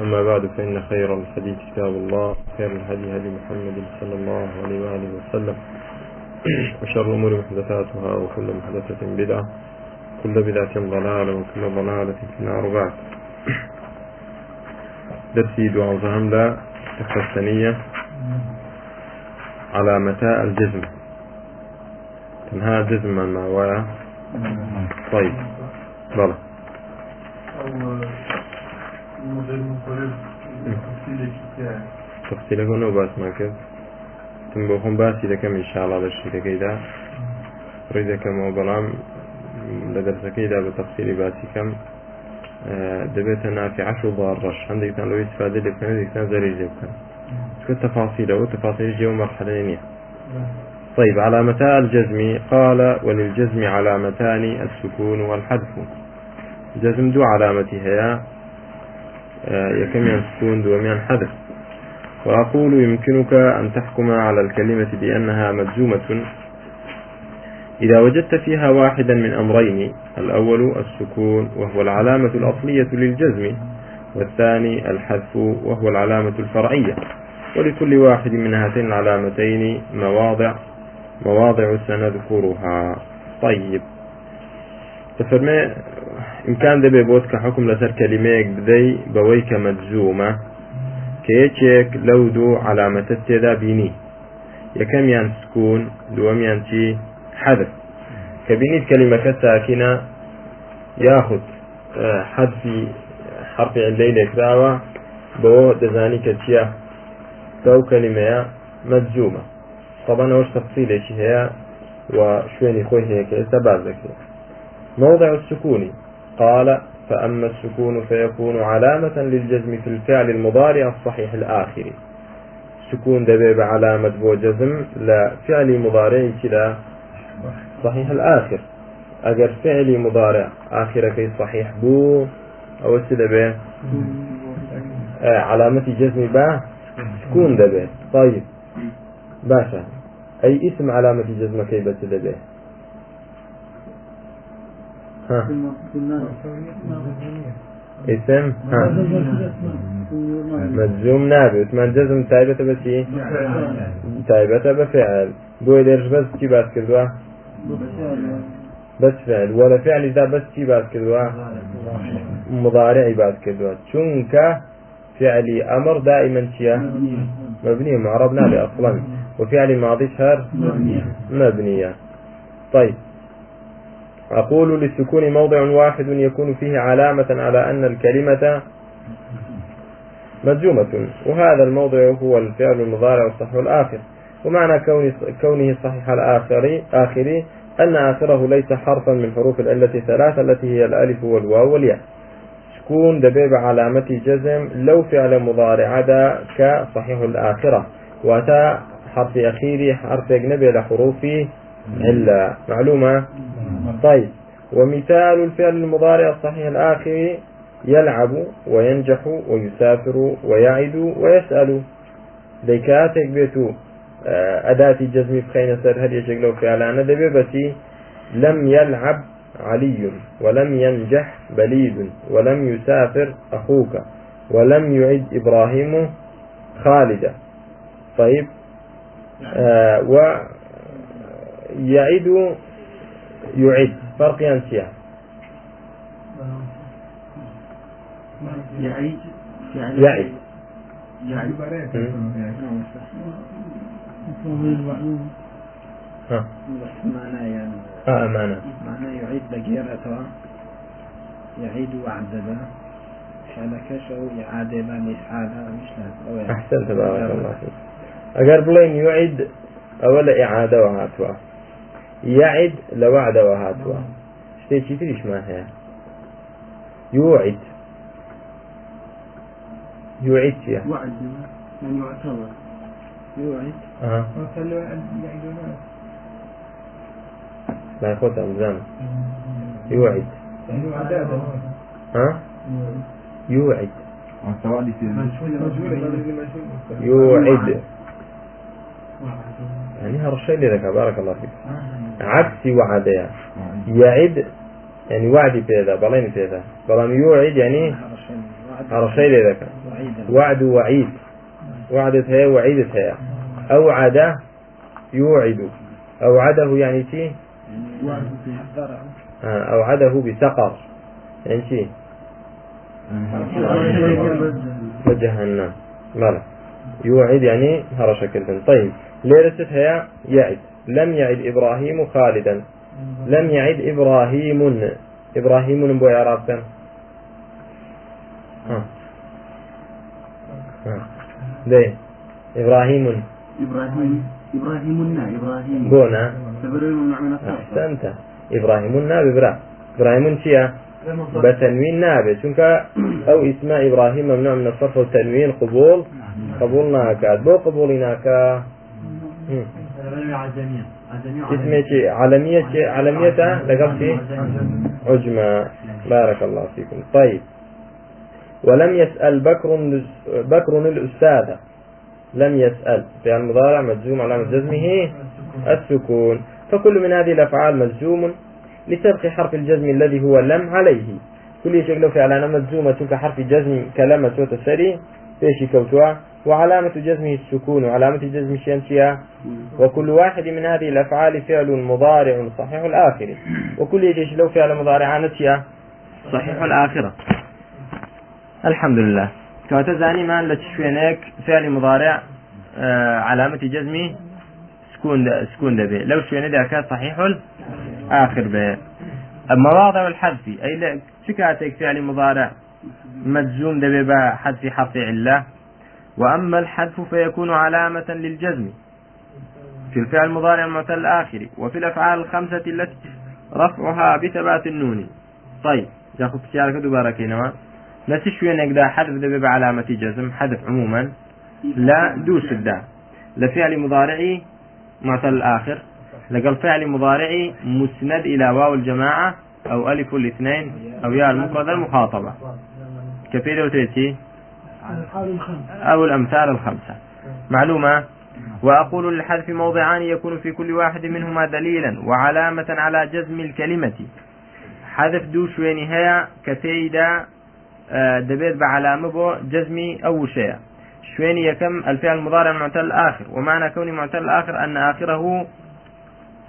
أما بعد فإن خير الحديث كتاب الله خير الهدي هدي محمد صلى الله عليه وآله وسلم وشر الأمور محدثاتها وكل محدثة بدعة كل بدعة ضلالة وكل ضلالة في النار بعد. درسي دعاء زهم لا الثانية على متاء الجزم. تنهى جزما مع ويا طيب بلى. تفصيلەکە نەوە باسمان کرد تم بۆ خۆم باسی دەکەم ئینشاڵا لە شتەکەیدا ڕێ دەکەمەوە بەڵام لە دەرسەکەیدا بە تەفسیری باسیکەم دەبێتە نافی عش و باڕەش هەندێکتان لەوەی استفادە لێ بکەن هەندێکتان زەری لێ بکەن چکە تفاصيله تفاصيل جيو مرحلة طيب علامتا الجزم. قال وللجزم علامتان السكون والحذف. جزم دو علامتها يكمن سكون دوميان حذف وأقول يمكنك أن تحكم على الكلمة بأنها مجزومة. إذا وجدت فيها واحدا من أمرين الأول السكون وهو العلامة الأصلية للجزم والثاني الحذف وهو العلامة الفرعية. ولكل واحد من هاتين العلامتين مواضع مواضع سنذكرها طيب. تفرمي ئیمکان دەبێ بۆت کە حکم لەسەر کەلیمەیەک بدەی بەوەی کە مەجزومە کە یەکێک لەو دوو علامەتە تێدا بینی یەکەمیان سکون دووەمیان چی حەدف کە بینیت کەلیمەکە ساکینە یاخود حەدفی حرفی عندەی لێکراوە بەوە دەزانی کە چییە کە و کەلیمەیە مەجزومە طبعا ئەوش تەفصیلێکی هەیە و شوێنی خۆی هەیە کە ئێستا باز دەکرێت موضع السكون قال فأما السكون فيكون علامة للجزم في الفعل المضارع الصحيح الآخر. سكون دەبێ بە علامة بۆ جزم لە فعل مضارع كە صحيح الآخر. أجر فعل مضارع آخر كي صحيح بو أو سدبه آه علامة جزم با سكون دبي. طيب باشا أي اسم علامة جزم كي بتدبه اسم؟ ها. مجزوم نابێت من جزم تایبەتە بەچی تایبەتە بە فعل. بۆی لێرش بەس بەس فعل. وە لە فعل دا باسی چی باس کردووە؟ مضارعی باس کردووە. چونکە فعلی أمر دائما چیە مبني معرب أصلا وە فعل ماضیش هەر مبنیە طيب. أقول للسكون موضع واحد يكون فيه علامة على أن الكلمة مجزومة وهذا الموضع هو الفعل المضارع الصحيح الآخر. ومعنى كونه صحيح الآخر آخر أن آخره ليس حرفا من حروف العلة الثلاثة التي هي الألف والواو والياء. سكون دبيب علامة جزم لو فعل مضارع دا كصحيح الآخرة. وأتى حرف أخير حرف أجنبي لحروف إلا معلومة؟ طيب. ومثال الفعل المضارع الصحيح الآخر يلعب وينجح ويسافر ويعد ويسأل. ديكاتك بيتو أداة جزم بخين سر. هل يجيك لو فعلانا دبي بسي لم يلعب علي ولم ينجح بليد ولم يسافر أخوك ولم يعد إبراهيم خالدا طيب. آه ويعد يعد فرق ينسيها. يعيد. يعيد. يعيد. ها. معناه يعني آه معناه معناه يعيد بقيرته يعيد وعدده شالكش أو إعادة بان إسعادة مش لازم أحسنت بارك الله فيك. أقر بلين يعيد أولا إعادة وهاتوا يعد لوعد وهاتوا. شتي تريش ما هي؟ يوعد. يوعد يا. وعد يعني يعتبر. يوعد. ها؟ يوعد. يوعد. يعني هرشي لي ذاك بارك الله فيك. عكس وعد يا يعد يعني وعد بيذا بلين بيذا بلان يوعد يعني هرشي لي ذاك وعد وعيد. وعدت هي وعيدت هي. أوعد يوعد. أوعده يعني شي؟ آه، أوعده بسقر. يعني شي؟ وجهنم. مالا يوعد يعني هرش كلفن طيب ليرست هي يعد. لم يعد إبراهيم خالدا. لم يعد إبراهيم. إبراهيم بو ها. ليه إبراهيم. إبراهيم. إبراهيم إبراهيم. بونا أحسنت. إبراهيم ببرا. إبراهيم شيا؟ بتنوين نابه چونك أو اسم إبراهيم ممنوع من الصرف والتنوين. قبول. قبولنا كاد بو قبولنا كا لقب شيء. عجمة. بارك الله فيكم. طيب. ولم يسأل بكر بكر الأستاذ. لم يسأل. في المضارع مجزوم على جزمه السكون. فكل من هذه الأفعال مجزوم لسبق حرف الجزم الذي هو لم عليه. كل شيء لو فعلا مجزومة. كحرف جزم كلمة وتسري. فيش كوتوا. وعلامة جزمه السكون وعلامة جزم الشمسية وكل واحد من هذه الأفعال فعل مضارع صحيح الآخر. وكل شيء لو فعل مضارع نتيا صحيح الآخرة. الحمد لله. كواتا زاني ما لتشوينك فعل مضارع آه علامة جزمي سكون دا سكون دبي. لو شوينه ذاك صحيح الآخر به. مواضع الحذف أي شكاتك فعل مضارع مجزوم دبي بحذف حرف علة. وأما الحذف فيكون علامة للجزم في الفعل المضارع المعتل الآخر وفي الأفعال الخمسة التي رفعها بثبات النون. طيب ياخذ سيارة دوبارة كينما نفس شوية نقدر حذف دبي بعلامة جزم حذف عموما. لا دوس الدا لفعل مضارعي معتل الآخر لقل فعل مضارعي مسند إلى واو الجماعة أو ألف الاثنين أو ياء المفردة المخاطبة. كفيلة وتيتي أو الأمثال الخمسة. معلومة؟ وأقول للحذف موضعان يكون في كل واحد منهما دليلا وعلامة على جزم الكلمة. حذف دوش ونهاية كتيدا آه، دبيت بعلامة بو جزمي أو شيء. شويني يكم الفعل المضارع المعتل الآخر ومعنى كون معتل الآخر أن آخره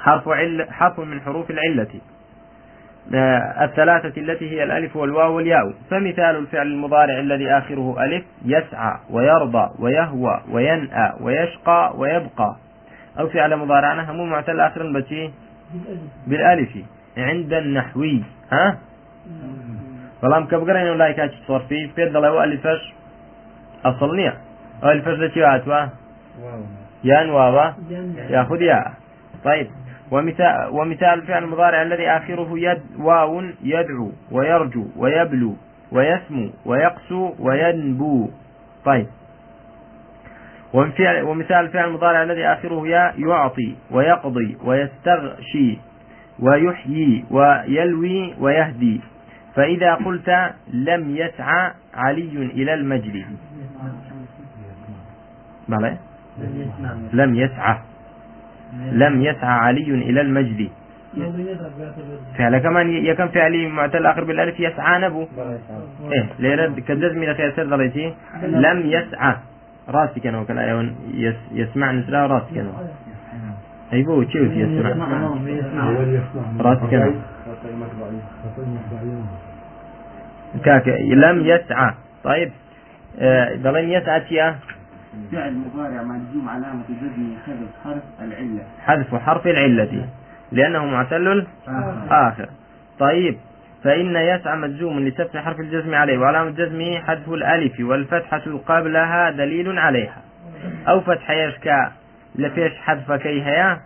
حرف عل حرف من حروف العلة. الثلاثة التي هي الألف والواو والياء فمثال الفعل المضارع الذي آخره ألف يسعى ويرضى ويهوى وينأى ويشقى ويبقى. أو فعل مضارعنا هم معتل آخر بتي بالألف. عند النحوي. ها؟ بەڵام کە بگەڕێن و لای کاچی سۆرفی پێ دەڵێەوە ئەلیفەش ئەسڵ نییە ئەلیفەش لەچی هاتووە يان واوا؟ ياخذ ياء. طيب. ومثال, ومثال الفعل المضارع الذي آخره يد واو يدعو ويرجو ويبلو ويسمو ويقسو وينبو. طيب. ومثال الفعل المضارع الذي آخره يا يعطي ويقضي ويستغشي ويحيي ويلوي ويهدي. فإذا قلت لم يسعى علي إلى المجلس بلى. لم يسعى. لم يسعى علي إلى المجد. فعل كمان يكن فعلي معتل آخر بالألف يسعى نبو. إيه ليرد كدز من خير ضليتي. لم يسعى. راسي كانوا كلا يس يسمع نسلا راسي كانوا أي بو تشوف يسمع. راسي كانوا كاك لم يسعى. طيب آه لم يسعى تيا؟ فعل مضارع مجزوم علامة جزمه حذف حرف العلة. حذف حرف العلة لأنه معتل الآخر طيب فإن يسعى مجزوم لثبت حرف الجزم عليه وعلامة جزمه حذف الألف والفتحة قبلها دليل عليها. أو فتح يشكى لفيش حذف كي هيا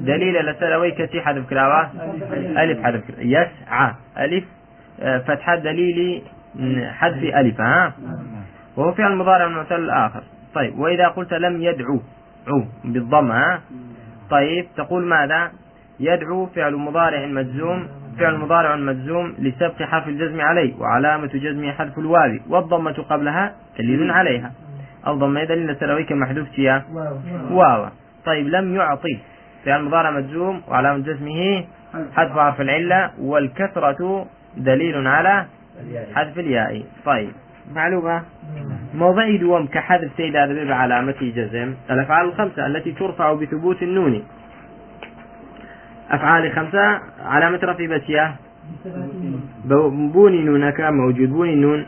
دليل لسلوي كتي حذف كلاوة ألف حذف يسعى ألف آه، فتحة دليل حذف ألف ها؟ وهو فعل مضارع معتل الآخر. طيب وإذا قلت لم يدعو بالضمة ها؟ طيب تقول ماذا؟ يدعو فعل مضارع مجزوم فعل مضارع مجزوم لسبق حرف الجزم عليه وعلامة جزمه حذف الواو والضمة قبلها دليل عليها. الضمة دليل سروي كمحذوف فيها. واو. طيب لم يعطي فعل مضارع مجزوم وعلامة جزمه حذف حرف العلة والكثرة دليل على حذف الياء. طيب. معلومة؟ موضع دوم كحذف سيد هذا بعلامة جزم الأفعال الخمسة التي ترفع بثبوت النون. أفعال خمسة علامة رفع بسيا بوني نونك موجود. بوني نون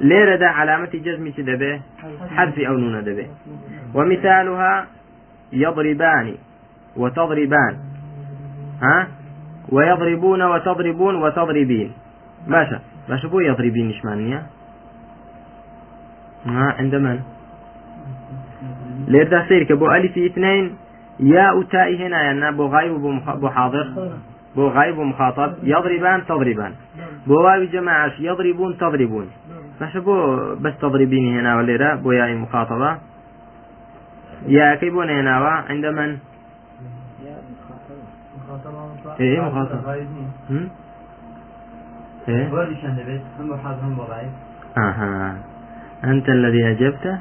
ليرة دا علامة جزم دبه حذف أو نون دبه. ومثالها يضربان وتضربان. ها؟ ويضربون وتضربون وتضربين. باشا باشا بو يضربين إيش معنيها ما عند من؟ ليردا سير كبو ألف اثنين يا أتاء هنا يعني بو غايب وبو حاضر. بو غايب ومخاطب يضربان تضربان. بو واو جماعة يضربون تضربون. باشا بو بس تضربين هنا ولا بو يا مخاطبة. يا كيبون هنا عند من؟ إيه مخاطبة. أنت الذي اجبته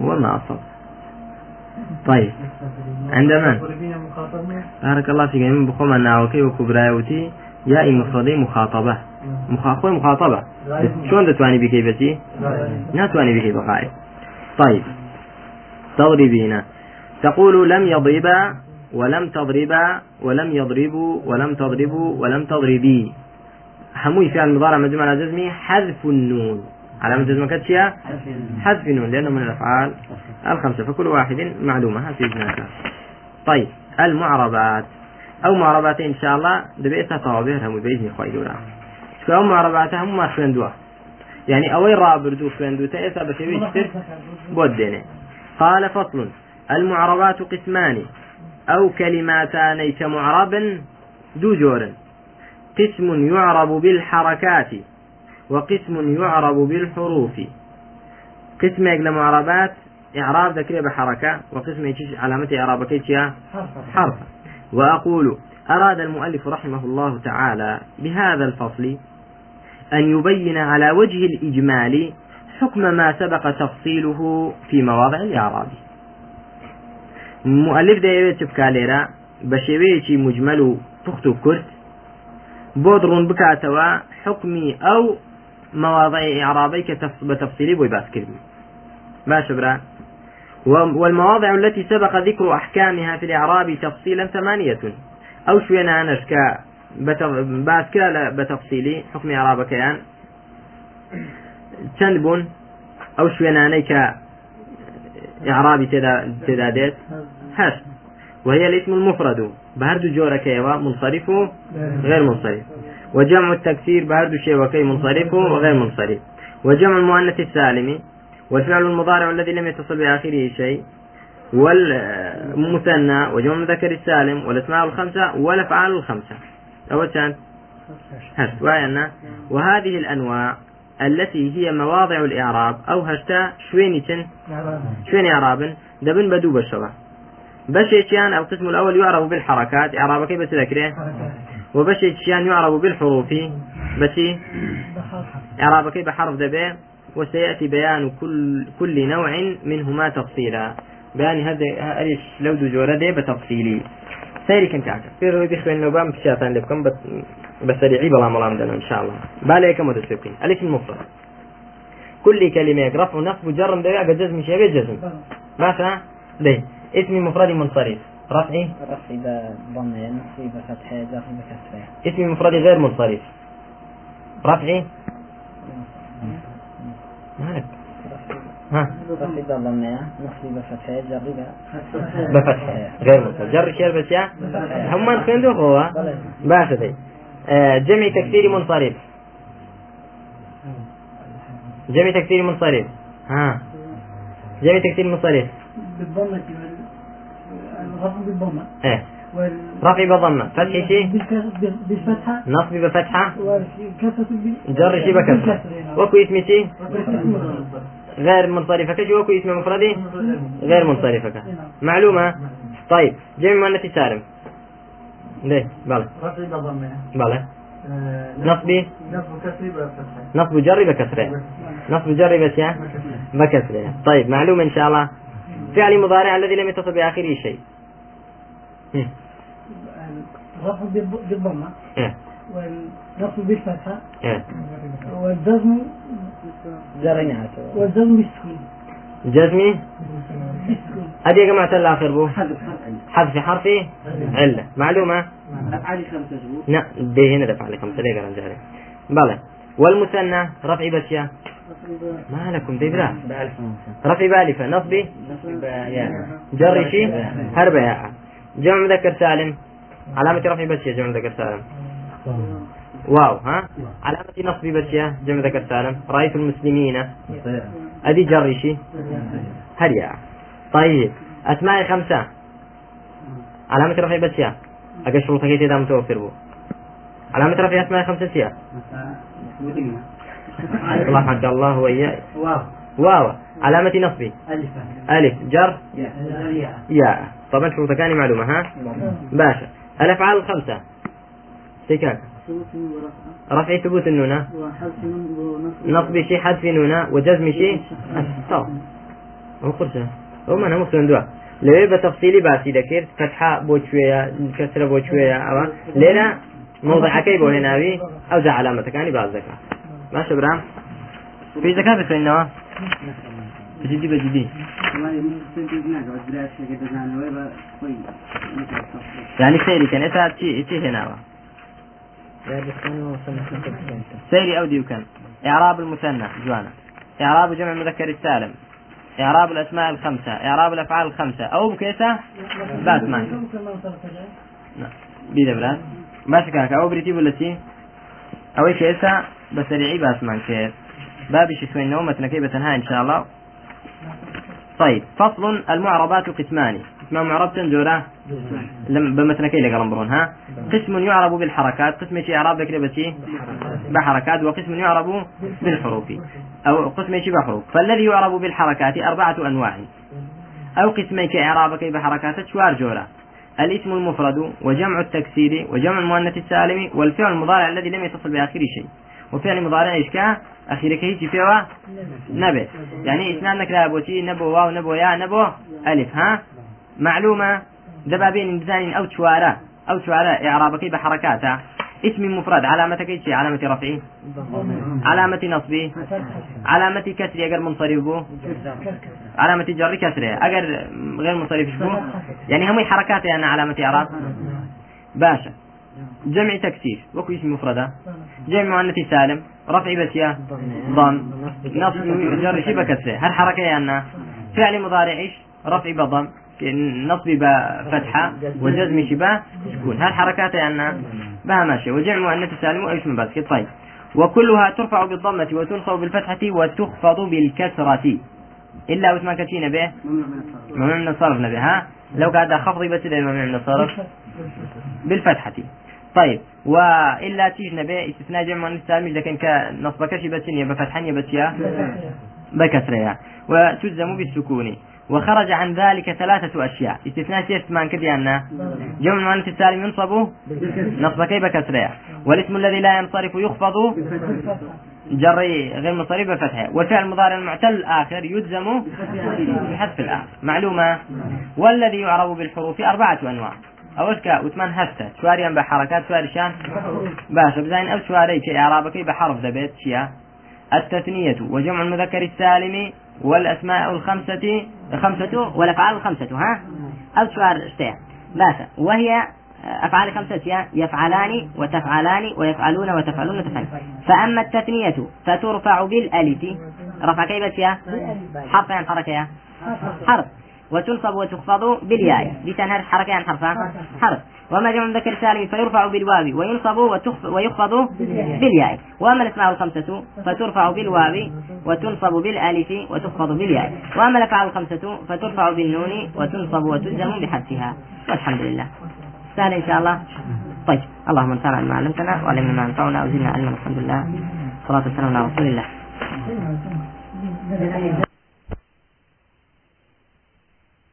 والله أصبت. طيب. عند من؟ بارك الله فيك. من بخوم الناوكي وكبرايوتي يا مفردي مخاطبة. مخاطبة مخاطبة. شلون تتواني بكي بتي ناتواني بكي بخائي طيب. تضربين. تقول لم يضربا ولم تضربا ولم يضربوا ولم تضربوا ولم تضربي. هموي فعل مضارع مجموع على جزمي حذف النون. علامة جزمة كتشيا حذف النون لأنه من الأفعال الخمسة فكل واحد معلومة في طيب المعربات أو معربات إن شاء الله. دبيتها طوابير هم بإذن خوي دولا شو معربات هم ما خويندوها يعني أوي رابردو خويندو تأسا بشوي يشتر بوديني. قال فصل. المعربات قسمان. أو كلماتان كمعرب دو جور قسم يعرب بالحركات. وقسم يعرب بالحروف. قسم يقل معربات إعراب ذكرية بحركة وقسم يجيش علامة إعراب كيتشيا حرف وأقول أراد المؤلف رحمه الله تعالى بهذا الفصل أن يبين على وجه الإجمال حكم ما سبق تفصيله في مواضع الإعراب. مؤلف دەیەوێت بکا لێرە بە شێوەیەکی مجمل و پوخت و کورت بۆ ڕوون بکاتەوە حکمی ئەو مواضع إعرابي بە تفصيلي بۆی باس کردی باش برا. والمواضع التي سبق ذكر أحكامها في الإعراب تفصيلا ثمانية. ئەو شوێنانەش کە باس کرا بە تفصيلي. حكم إعرابەکەیان چەند بوون ئەو شوێنانەی کە تدادات هشت. وهي الاسم المفرد. بهرد جورة كيوا منصرف غير منصرف. وجمع التكسير بهرد شيء وكي منصرف وغير منصرف. وجمع المؤنث السالم. والفعل المضارع الذي لم يتصل بآخره شيء. والمثنى. وجمع المذكر السالم. والأسماء الخمسة. والأفعال الخمسة. أول كان هشت وهذه الأنواع التي هي مواضع الإعراب. أو هشتا شويني شويني إعراب دبن بدو بشرة. بشيشيان القسم الأول يعرب بالحركات. إعراب كيف ذكره وبشيشيان يعرب بالحروف. بشي؟ إعراب كيف بحرف دبي وسيأتي بيان كل كل نوع منهما تفصيلا. بيان هذا إيش لو دو جورده بتفصيلي. سيري كنت عاكا في روي خوين نوبام بشاتان لبكم. بس بسريعي بلا ملام إن شاء الله. بالي كم تسبقين ألف المفرد. كل كلمة رفع نصب جر دبيع بجزم شيء بجزم ماشي ليه اسم مفرد منصرف. رفعي رفعي بضم نصبي بفتحة جر بكسرة اسم مفرد غير منصرف. رفعي مالك. ها. رفعي بضم نصبي بفتحة جر بفتحة غير منصرف. جر شير بس يا. هم من خندو هو باشا آه، جمع تكسير منصرف. جمع تكسير منصرف. ها. جمع تكسير منصرف. بالضمة الرفع بالضمة. إيه. رفع بضمة فتح شيء؟ بالفتحة. نصب بفتحة. جر شيء بكسرة وكو اسم شيء؟ غير منصرفة. كجوكو اسم مفردي غير منصرفة. معلومة؟ طيب. جمع مؤنث سالم ليه؟ بلى. رفع بضمه بلى. آه، نصبي نصب جر بكسره. نصب جر بس يا بكسره. طيب. معلوم إن شاء الله. فعل مضارع الذي لم يتصل بآخره شيء. الرفع بالض- بالضمة. إيه. والنصب بالفتحة. إيه. والجزم. جريناته والجزم بالسكون. جزمي؟ هذه يا جماعة الآخر بو. حذف حرف علة حذف حرف علة. معلومة؟ أفعال خمسة لا به هنا دفع لي خمسة ليه قرن جاري بلى. والمثنى رفع بشيا ما لكم دي بلا. رفع بالفة نصبي. نصب يا جر شي. هربة ياء جمع مذكر سالم. علامة رفع بشيا جمع مذكر سالم. واو ها؟ علامة نصبي بشيا جمع مذكر سالم. رأيت المسلمين. أدي جر شي هر ياء طيب أسماء خمسة. علامة رفع بشيا أقل شروطك إذا متوفر بو. علامة رفع أسماء خمسة سيا الله حق الله وإياك. واو. واو. علامة نصبي ألفا ألف. جر. ياء. طبعا شروطها كان معلومة ها؟ باشا. الأفعال الخمسة. سكاك رفع ثبوت النونة نصب شي حذف نونة وجزم شي طبعا أو قرشة أو ما أنا مقصود دوا لو يبقى تفصيلي باسي ذكر فتحة بوشوية كسرة بوشوية أو؟ ليلة موضع كيف هنا أو ذا علامة كان بعد ذكاء ماشي برام. في زكاة في النوا بجدي كويس يعني سيري كان إسا تي تي هنا سيري أو ديو كان. إعراب المثنى جوانا. إعراب جمع المذكر السالم. إعراب الأسماء الخمسة. إعراب الأفعال الخمسة. أو بكيسة؟ باتمان. نعم. بيدا براد. باش كاك أو بريتي بلتي أو كيسة. بسريعي باتمان كيف بابي شكوين نومة كيف تنهى إن شاء الله. طيب فصل المعربات قسمان. قسمان معرب تنجورة لم بمثنكي لقلم برون ها؟ قسم يعرب بالحركات قسم شي إعراب ذكر بشي بحركات وقسم يعرب بالحروف. أو قسم شي بحروف. فالذي يعرب بالحركات أربعة أنواع. أو قسمي كإعرابك بحركات شوار جورة. الاسم المفرد وجمع التكسير وجمع المؤنث السالم والفعل المضارع الذي لم يتصل بآخره شيء. وفعل مضارع إيش كا أخيرك هيك فيها نبي. يعني إثنان نكلا بوتي نبو واو نبو يا نبو ألف ها؟ معلومة؟ دبا بين بزان أو شوارع أو شوارع إعرابك بحركاته اسم مفرد. علامتك إيش علامة رفعي. علامة نصبي. علامة كسري أجر منصرف بو. علامة جر كسرة أجر غير منصرف يعني هم حركات يعني علامة إعراب. باشا. جمع تكسير وكو اسم مفردة. جمع مؤنث سالم. رفع بسيا. ضم. نصب جر شبه كسرة هل حركة يعني فعل مضارع إيش؟ رفع بضم نصب بفتحة وجزم شبه سكون. هل حركات يعني بها ماشي وجمع مؤنث سالم واسم باسكت. طيب. وكلها ترفع بالضمة وتنصب بالفتحة وتخفض بالكسرة. إلا واسم كتين به ممنوع من الصرف. نبي. ها؟ لو قاعد خفض بس ممنوع من الصرف. بالفتحة. طيب. وإلا تيج نبي استثناء جمع مؤنث سالم إذا كان كنصب كشي بس يا بفتحا يا بس يا؟ بكسرها وتجزم بالسكون. وخرج عن ذلك ثلاثة أشياء. استثناء شيء ما كدي أن جمع المؤنث السالم ينصب؟ نصب كيف بكسرها والاسم الذي لا ينصرف يخفض؟ جري غير منصرف بفتحه. والفعل المضارع المعتل الآخر يجزم بحذف الآخر. معلومة؟ والذي يعرب بالحروف أربعة أنواع. أول كا وثمان هسته شواريا بحركات شواري شان باشا بزين أو شواري كي إعرابك بحرف ذبيت شيا التثنية وجمع المذكر السالم والأسماء الخمسة خمسة والأفعال الخمسة ها؟ أو شوار اشتيا باشا وهي أفعال خمسة يفعلان وتفعلان ويفعلون وتفعلون وتفعلون. فأما التثنية فترفع بالألف. رفع كيف حرف يعني حركة حرف. وتنصب وتخفض بالياء. دي تنهر حركة يعني حرف حرف وما جمع المذكر السالم فيرفع بالواو وينصب وتخف ويخفض بالياء. وأما الأسماء الخمسة فترفع بالواو وتنصب بالألف وتخفض بالياء. وأما الأفعال الخمسة فترفع بالنون وتنصب وتلزم بحذفها. والحمد لله. سهل إن شاء الله. طيب. اللهم انفعنا بما علمتنا وعلمنا ما ينفعنا وزدنا علما. الحمد لله. صلاه والسلام على رسول الله.